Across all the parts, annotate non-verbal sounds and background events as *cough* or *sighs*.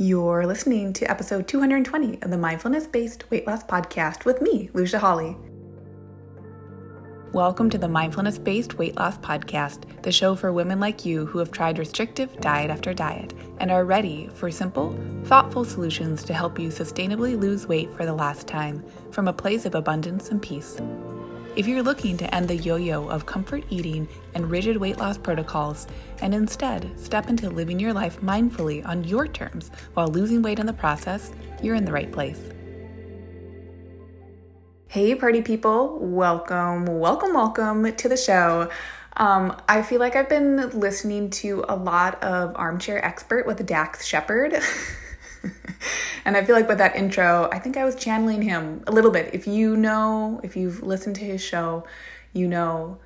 You're listening to episode 220 of the Mindfulness Based Weight Loss Podcast with me, Lucia Hawley. Welcome to the Mindfulness Based Weight Loss Podcast, the show for women like you who have tried restrictive diet after diet and are ready for simple, thoughtful solutions to help you sustainably lose weight for the last time from a place of abundance and peace. If you're looking to end the yo yo of comfort eating and rigid weight loss protocols, and instead step into living your life mindfully on your terms while losing weight in the process, you're in the right place. Hey, party people, welcome, welcome, welcome to the show. Um, I feel like I've been listening to a lot of Armchair Expert with Dax Shepard. *laughs* *laughs* and I feel like with that intro, I think I was channeling him a little bit. If you know, if you've listened to his show, you know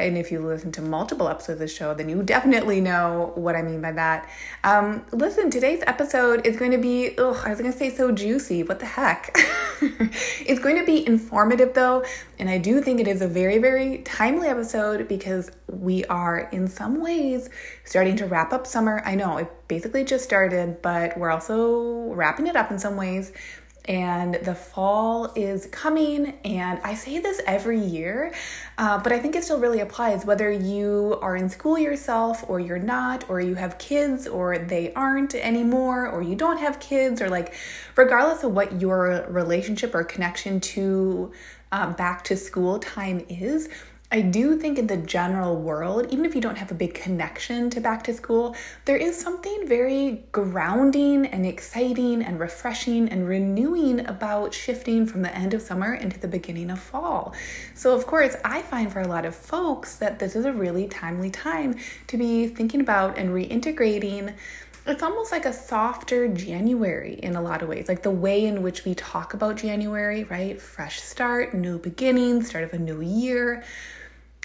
and if you listen to multiple episodes of the show, then you definitely know what I mean by that. Um, listen, today's episode is going to be, ugh, I was going to say so juicy. What the heck? *laughs* it's going to be informative though, and I do think it is a very, very timely episode because we are in some ways starting to wrap up summer. I know it basically just started, but we're also wrapping it up in some ways and the fall is coming. And I say this every year, uh, but I think it still really applies whether you are in school yourself or you're not, or you have kids or they aren't anymore, or you don't have kids, or like regardless of what your relationship or connection to um, back to school time is. I do think in the general world, even if you don't have a big connection to back to school, there is something very grounding and exciting and refreshing and renewing about shifting from the end of summer into the beginning of fall. So, of course, I find for a lot of folks that this is a really timely time to be thinking about and reintegrating it's almost like a softer January in a lot of ways. Like the way in which we talk about January, right? Fresh start, new beginning, start of a new year.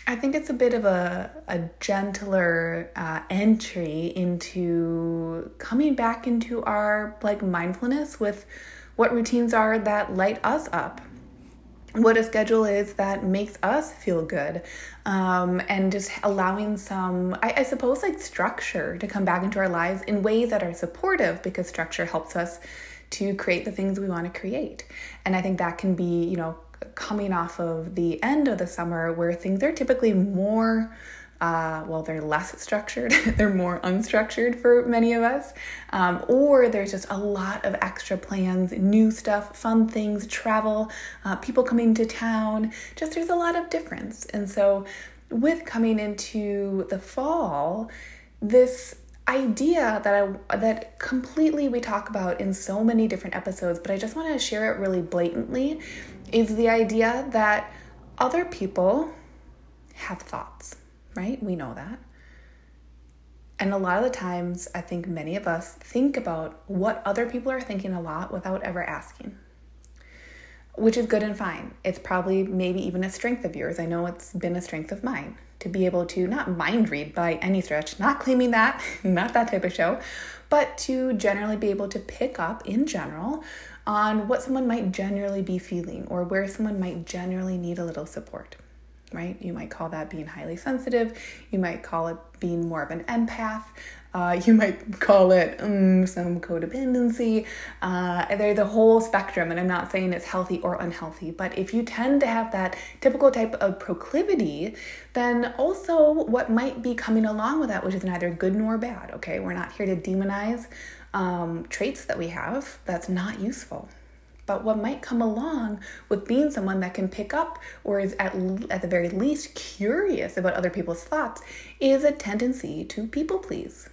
I think it's a bit of a, a gentler uh, entry into coming back into our like mindfulness with what routines are that light us up, what a schedule is that makes us feel good, um, and just allowing some, I, I suppose, like structure to come back into our lives in ways that are supportive because structure helps us to create the things we want to create. And I think that can be, you know, coming off of the end of the summer where things are typically more uh, well, they're less structured, *laughs* they're more unstructured for many of us, um, or there's just a lot of extra plans, new stuff, fun things, travel, uh, people coming to town. Just there's a lot of difference. And so, with coming into the fall, this idea that I that completely we talk about in so many different episodes, but I just want to share it really blatantly is the idea that other people have thoughts, right? We know that. And a lot of the times, I think many of us think about what other people are thinking a lot without ever asking, which is good and fine. It's probably maybe even a strength of yours. I know it's been a strength of mine to be able to not mind read by any stretch, not claiming that, *laughs* not that type of show, but to generally be able to pick up in general on what someone might generally be feeling or where someone might generally need a little support, right? You might call that being highly sensitive. You might call it being more of an empath. Uh, *laughs* you might call it um, some codependency. Uh, they're the whole spectrum, and I'm not saying it's healthy or unhealthy, but if you tend to have that typical type of proclivity, then also what might be coming along with that, which is neither good nor bad, okay? We're not here to demonize um, traits that we have that's not useful. But what might come along with being someone that can pick up or is at, at the very least curious about other people's thoughts is a tendency to people please.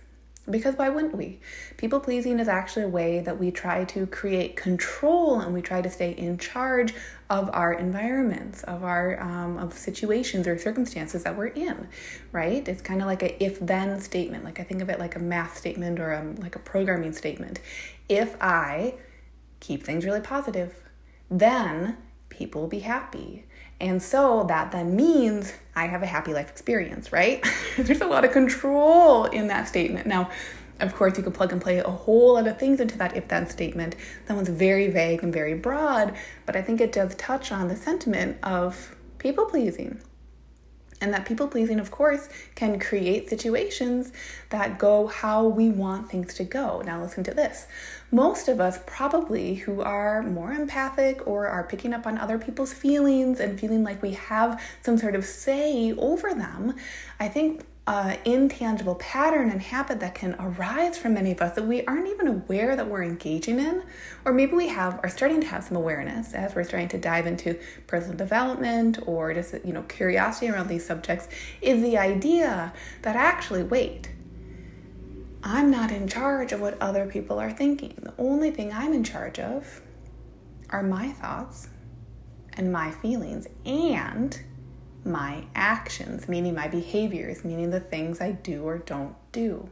Because why wouldn't we? People pleasing is actually a way that we try to create control and we try to stay in charge of our environments, of our um, of situations or circumstances that we're in, right? It's kind of like a if-then statement. Like I think of it like a math statement or a, like a programming statement. If I keep things really positive, then people will be happy. And so that then means I have a happy life experience, right? *laughs* There's a lot of control in that statement. Now, of course, you can plug and play a whole lot of things into that if then statement. That one's very vague and very broad, but I think it does touch on the sentiment of people pleasing. And that people pleasing, of course, can create situations that go how we want things to go. Now, listen to this. Most of us, probably, who are more empathic or are picking up on other people's feelings and feeling like we have some sort of say over them, I think uh, intangible pattern and habit that can arise from many of us that we aren't even aware that we're engaging in, or maybe we have are starting to have some awareness as we're starting to dive into personal development or just you know curiosity around these subjects, is the idea that actually wait. I'm not in charge of what other people are thinking. The only thing I'm in charge of are my thoughts and my feelings and my actions, meaning my behaviors, meaning the things I do or don't do.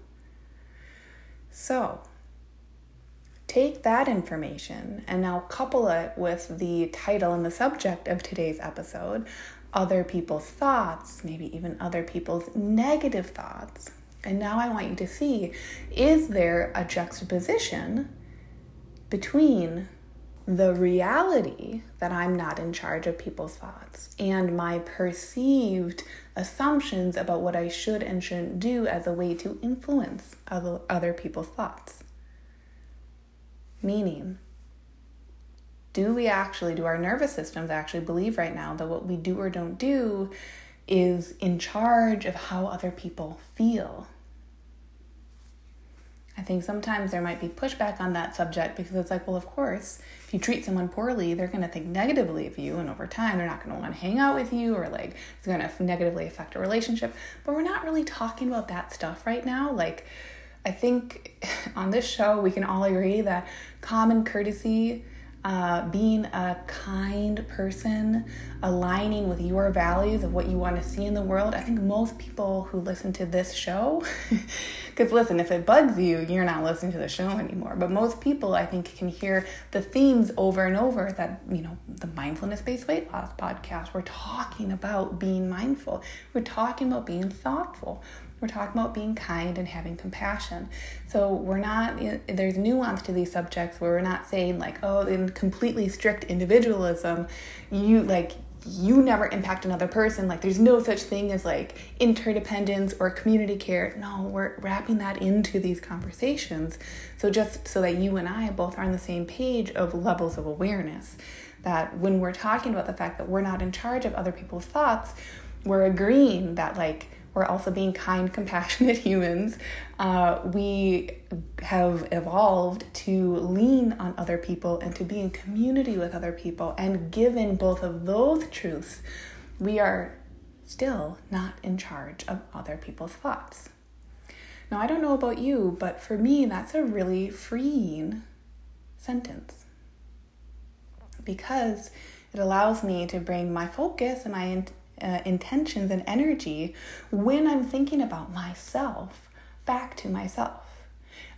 So, take that information and now couple it with the title and the subject of today's episode other people's thoughts, maybe even other people's negative thoughts. And now I want you to see is there a juxtaposition between the reality that I'm not in charge of people's thoughts and my perceived assumptions about what I should and shouldn't do as a way to influence other, other people's thoughts. Meaning, do we actually, do our nervous systems actually believe right now that what we do or don't do is in charge of how other people feel? I think sometimes there might be pushback on that subject because it's like, well, of course, if you treat someone poorly, they're going to think negatively of you, and over time, they're not going to want to hang out with you, or like it's going to negatively affect a relationship. But we're not really talking about that stuff right now. Like, I think *laughs* on this show, we can all agree that common courtesy uh, being a kind person, aligning with your values of what you want to see in the world. I think most people who listen to this show, *laughs* because listen, if it bugs you, you're not listening to the show anymore. But most people, I think, can hear the themes over and over that, you know, the mindfulness based weight loss podcast, we're talking about being mindful, we're talking about being thoughtful. We're talking about being kind and having compassion. So we're not, there's nuance to these subjects where we're not saying, like, oh, in completely strict individualism, you like, you never impact another person. Like, there's no such thing as like interdependence or community care. No, we're wrapping that into these conversations. So, just so that you and I both are on the same page of levels of awareness, that when we're talking about the fact that we're not in charge of other people's thoughts, we're agreeing that, like, we're also being kind, *laughs* compassionate humans. Uh, we have evolved to lean on other people and to be in community with other people. And given both of those truths, we are still not in charge of other people's thoughts. Now, I don't know about you, but for me, that's a really freeing sentence because it allows me to bring my focus and my uh, intentions and energy when I'm thinking about myself back to myself.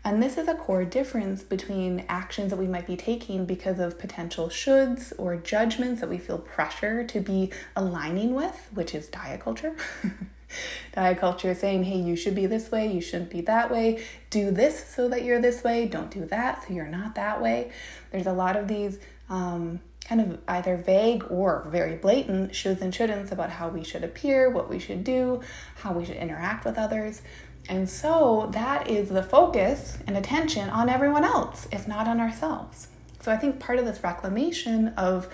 And this is a core difference between actions that we might be taking because of potential shoulds or judgments that we feel pressure to be aligning with, which is diet culture. *laughs* diet culture is saying, hey, you should be this way, you shouldn't be that way. Do this so that you're this way, don't do that so you're not that way. There's a lot of these um, kind of either vague or very blatant shoulds and shouldn'ts about how we should appear, what we should do, how we should interact with others. And so that is the focus and attention on everyone else, if not on ourselves. So I think part of this reclamation of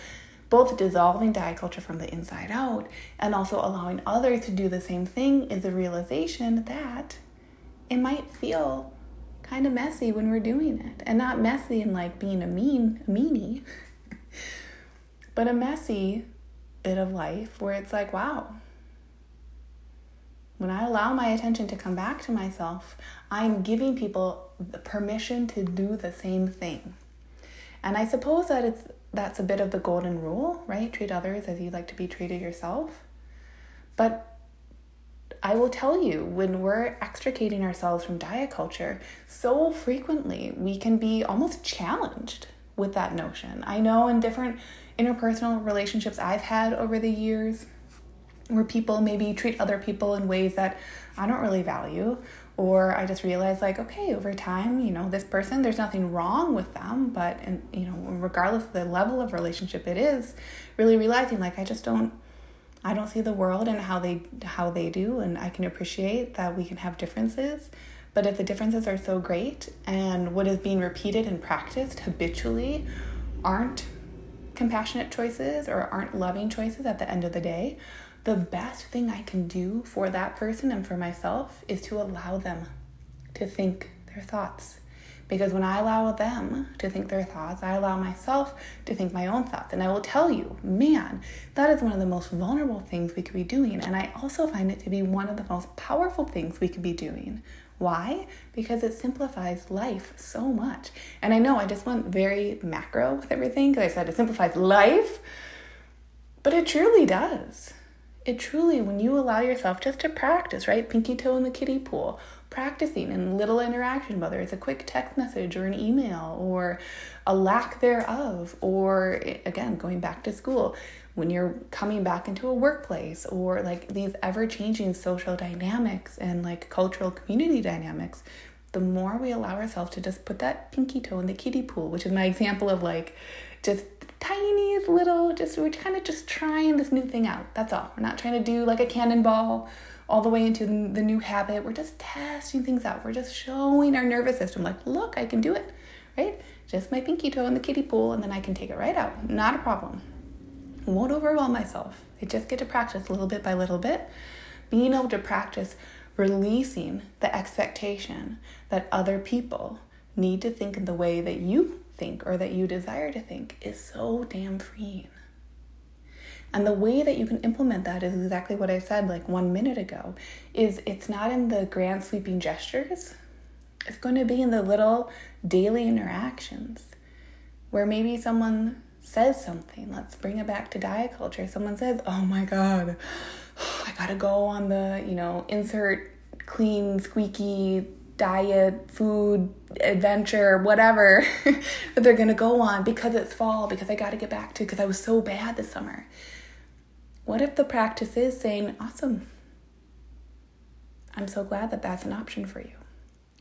both dissolving diet culture from the inside out and also allowing others to do the same thing is the realization that it might feel kind of messy when we're doing it. And not messy in like being a mean meanie, but a messy bit of life where it's like, wow, when I allow my attention to come back to myself, I'm giving people the permission to do the same thing. And I suppose that it's that's a bit of the golden rule, right? Treat others as you'd like to be treated yourself. But I will tell you, when we're extricating ourselves from diet culture, so frequently we can be almost challenged with that notion. I know in different interpersonal relationships I've had over the years where people maybe treat other people in ways that I don't really value or I just realize like okay over time you know this person there's nothing wrong with them but and you know regardless of the level of relationship it is really realizing like I just don't I don't see the world and how they how they do and I can appreciate that we can have differences. But if the differences are so great and what is being repeated and practiced habitually aren't compassionate choices or aren't loving choices at the end of the day, the best thing I can do for that person and for myself is to allow them to think their thoughts because when I allow them to think their thoughts, I allow myself to think my own thoughts. And I will tell you, man, that is one of the most vulnerable things we could be doing. And I also find it to be one of the most powerful things we could be doing. Why? Because it simplifies life so much. And I know I just went very macro with everything because I said it simplifies life, but it truly does. It truly, when you allow yourself just to practice, right? Pinky toe in the kiddie pool, practicing in little interaction, whether it's a quick text message or an email or a lack thereof, or eh, again, going back to school, when you're coming back into a workplace, or like these ever changing social dynamics and like cultural community dynamics, the more we allow ourselves to just put that pinky toe in the kiddie pool, which is my example of like just tiniest little, just we're kind of just trying this new thing out. That's all. We're not trying to do like a cannonball all the way into the new habit. We're just testing things out. We're just showing our nervous system, like, look, I can do it, right? Just my pinky toe in the kiddie pool, and then I can take it right out. Not a problem. Won't overwhelm myself. I just get to practice little bit by little bit. Being able to practice releasing the expectation that other people need to think in the way that you think or that you desire to think is so damn freeing. And the way that you can implement that is exactly what I said like 1 minute ago is it's not in the grand sweeping gestures. It's going to be in the little daily interactions where maybe someone says something. Let's bring it back to diet culture. Someone says, "Oh my god, *sighs* I got to go on the, you know, insert clean squeaky diet, food, adventure, whatever *laughs* that they're going to go on because it's fall, because I got to get back to because I was so bad this summer. What if the practice is saying, Awesome, I'm so glad that that's an option for you?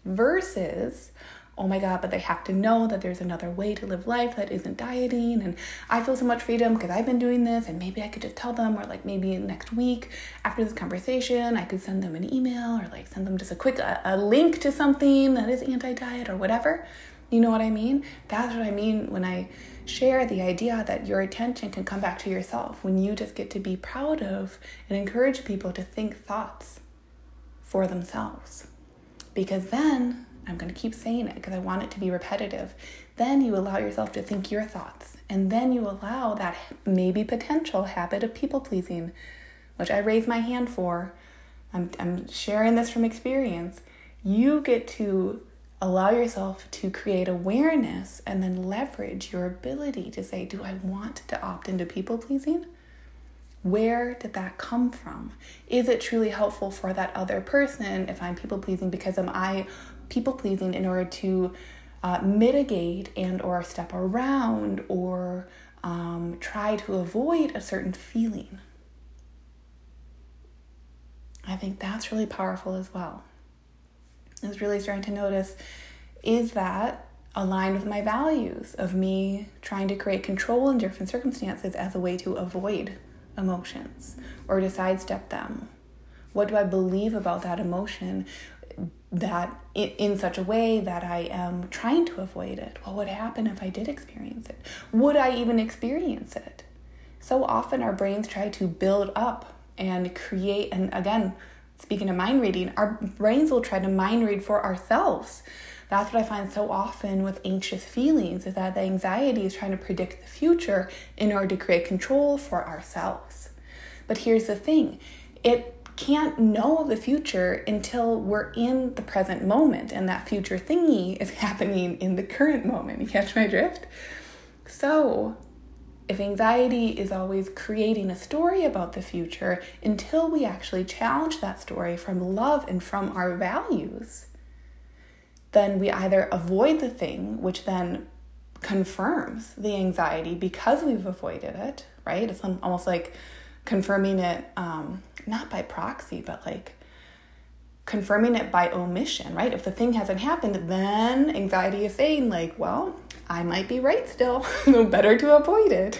Versus, oh my God, but they have to know that there's another way to live life that isn't dieting. And I feel so much freedom because I've been doing this. And maybe I could just tell them, or like maybe next week after this conversation, I could send them an email or like send them just a quick a, a link to something that is anti diet or whatever. You know what I mean? That's what I mean when I share the idea that your attention can come back to yourself when you just get to be proud of and encourage people to think thoughts for themselves. Because then, I'm going to keep saying it because I want it to be repetitive. Then you allow yourself to think your thoughts. And then you allow that maybe potential habit of people pleasing, which I raise my hand for. I'm, I'm sharing this from experience. You get to allow yourself to create awareness and then leverage your ability to say, Do I want to opt into people pleasing? Where did that come from? Is it truly helpful for that other person if I'm people pleasing because am I people pleasing in order to uh, mitigate and or step around or um, try to avoid a certain feeling? I think that's really powerful as well is really starting to notice is that aligned with my values of me trying to create control in different circumstances as a way to avoid emotions or to sidestep them? What do I believe about that emotion that in in such a way that I am trying to avoid it? What would happen if I did experience it? Would I even experience it? So often our brains try to build up and create, and again, speaking of mind reading, our brains will try to mind read for ourselves. That's what I find so often with anxious feelings is that the anxiety is trying to predict the future in order to create control for ourselves. But here's the thing it can't know the future until we're in the present moment, and that future thingy *laughs* is happening in the current moment. You catch my drift? So, if anxiety is always creating a story about the future until we actually challenge that story from love and from our values, then we either avoid the thing, which then confirms the anxiety because we've avoided it, right? It's almost like confirming it, um, not by proxy, but like confirming it by omission, right? If the thing hasn't happened, then anxiety is saying, like, well, I might be right still. *laughs* better to avoid it.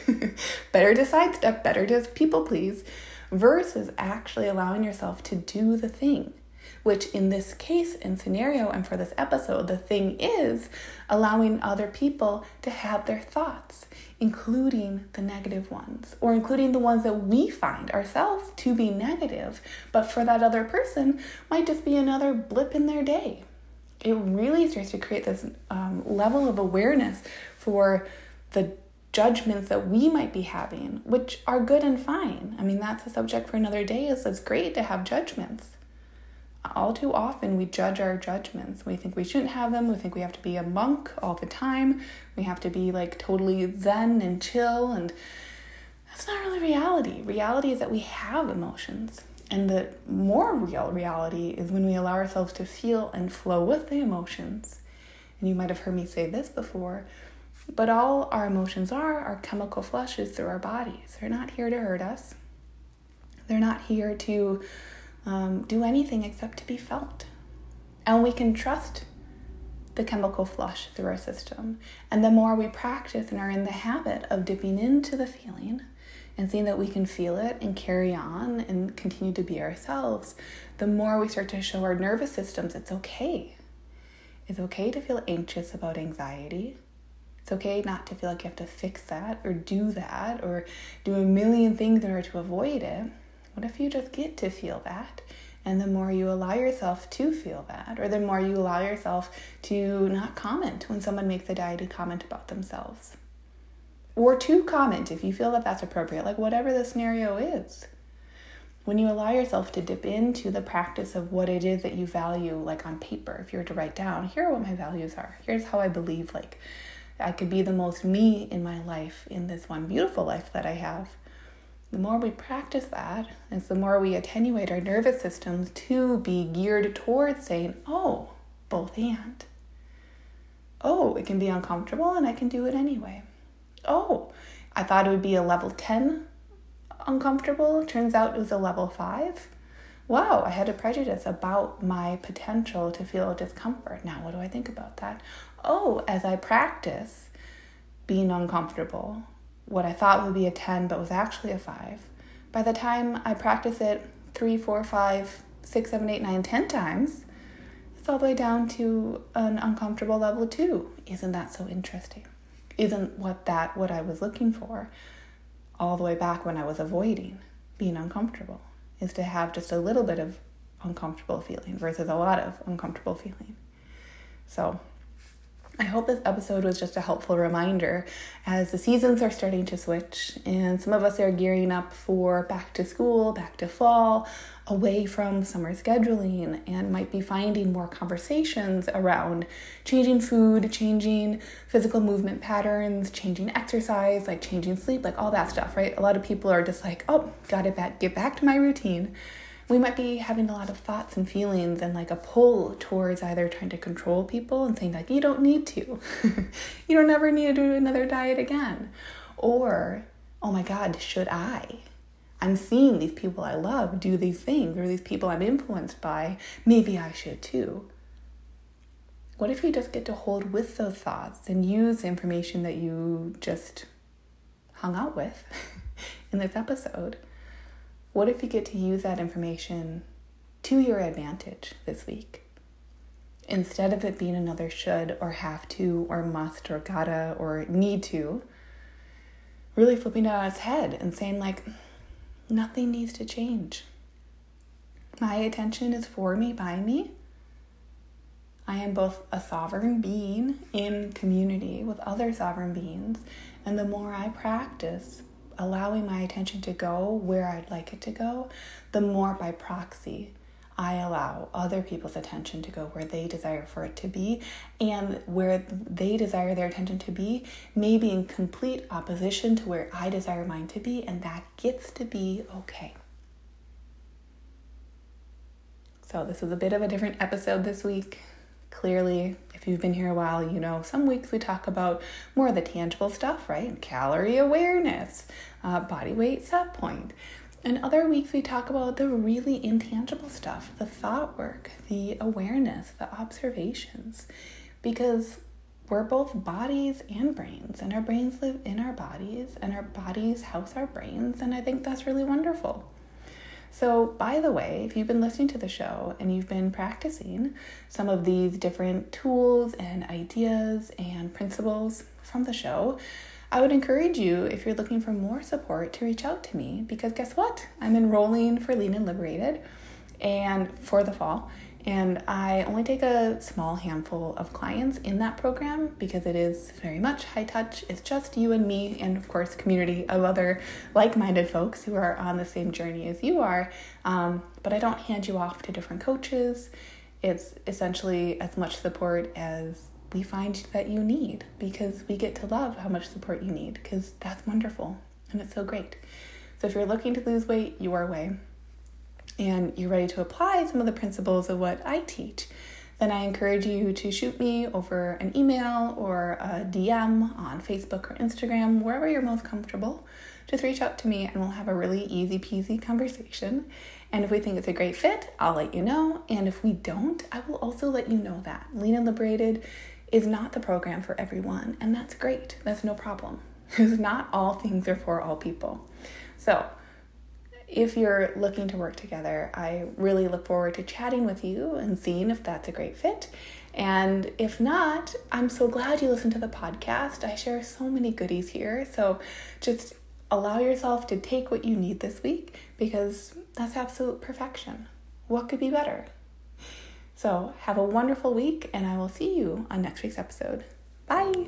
*laughs* better to sidestep, better to people please. versus actually allowing yourself to do the thing. Which, in this case and scenario, and for this episode, the thing is allowing other people to have their thoughts, including the negative ones, or including the ones that we find ourselves to be negative, but for that other person might just be another blip in their day. It really starts to create this um, level of awareness for the judgments that we might be having, which are good and fine. I mean, that's a subject for another day. It's great to have judgments. All too often, we judge our judgments. We think we shouldn't have them. We think we have to be a monk all the time. We have to be like totally zen and chill. And that's not really reality. Reality is that we have emotions. And the more real reality is when we allow ourselves to feel and flow with the emotions. And you might have heard me say this before but all our emotions are are chemical flushes through our bodies. They're not here to hurt us, they're not here to um, do anything except to be felt. And we can trust the chemical flush through our system. And the more we practice and are in the habit of dipping into the feeling and seeing that we can feel it and carry on and continue to be ourselves, the more we start to show our nervous systems it's okay. It's okay to feel anxious about anxiety. It's okay not to feel like you have to fix that or do that or do a million things in order to avoid it. What if you just get to feel that? And the more you allow yourself to feel that, or the more you allow yourself to not comment when someone makes a dieted comment about themselves, or to comment if you feel that that's appropriate, like whatever the scenario is. When you allow yourself to dip into the practice of what it is that you value, like on paper, if you were to write down, here are what my values are, here's how I believe, like I could be the most me in my life, in this one beautiful life that I have. The more we practice that, is the more we attenuate our nervous systems to be geared towards saying, oh, both and. Oh, it can be uncomfortable and I can do it anyway. Oh, I thought it would be a level 10 uncomfortable. Turns out it was a level 5. Wow, I had a prejudice about my potential to feel discomfort. Now, what do I think about that? oh, as I practice being uncomfortable, what I thought would be a 10 but was actually a 5, by the time I practice it three, four, five, six, seven, eight, nine, ten times, it's all the way down to an uncomfortable level 2. Isn't that so interesting? Isn't what that what I was looking for all the way back when I was avoiding being uncomfortable? Is to have just a little bit of uncomfortable feeling versus a lot of uncomfortable feeling. So I hope this episode was just a helpful reminder as the seasons are starting to switch and some of us are gearing up for back to school, back to fall, away from summer scheduling, and might be finding more conversations around changing food, changing physical movement patterns, changing exercise, like changing sleep, like all that stuff, right? A lot of people are just like, oh, gotta back, get back to my routine we might be having a lot of thoughts and feelings and like a pull towards either trying to control people and saying like you don't need to. *laughs* You don't ever need to do another diet again. Or oh my god should i? I'm seeing these people i love do these things or these people i'm influenced by. Maybe i should too. What if you just get to hold with those thoughts and use information that you just hung out with *laughs* in this episode what if you get to use that information to your advantage this week? Instead of it being another should or have to or must or gotta or need to, really flipping it on its head and saying, like, nothing needs to change. My attention is for me, by me. I am both a sovereign being in community with other sovereign beings, and the more I practice allowing my attention to go where I'd like it to go, the more by proxy I allow other people's attention to go where they desire for it to be, and where they desire their attention to be may be in complete opposition to where I desire mine to be, and that gets to be okay. So, this was a bit of a different episode this week. Clearly, if you've been here a while, you know some weeks we talk about more of the tangible stuff, right? Calorie awareness, uh, body weight set point. And other weeks we talk about the really intangible stuff, the thought work, the awareness, the observations, because we're both bodies and brains, and our brains live in our bodies, and our bodies house our brains, and I think that's really wonderful. So, by the way, if you've been listening to the show and you've been practicing some of these different tools and ideas and principles from the show, I would encourage you, if you're looking for more support, to reach out to me because guess what? I'm enrolling for Lean and Liberated and for the fall. And I only take a small handful of clients in that program because it is very much high touch. It's just you and me, and of course, community of other like minded folks who are on the same journey as you are. Um, but I don't hand you off to different coaches. It's essentially as much support as we find that you need because we get to love how much support you need because that's wonderful and it's so great. So if you're looking to lose weight your way, and you're ready to apply some of the principles of what I teach, then I encourage you to shoot me over an email or a DM on Facebook or Instagram, wherever you're most comfortable. Just reach out to me and we'll have a really easy peasy conversation. And if we think it's a great fit, I'll let you know. And if we don't, I will also let you know that. Lean and Liberated is not the program for everyone, and that's great. That's no problem. *laughs* Because not all things are for all people. So, if you're looking to work together, I really look forward to chatting with you and seeing if that's a great fit. And if not, I'm so glad you listened to the podcast. I share so many goodies here. So just allow yourself to take what you need this week because that's absolute perfection. What could be better? So have a wonderful week, and I will see you on next week's episode. Bye.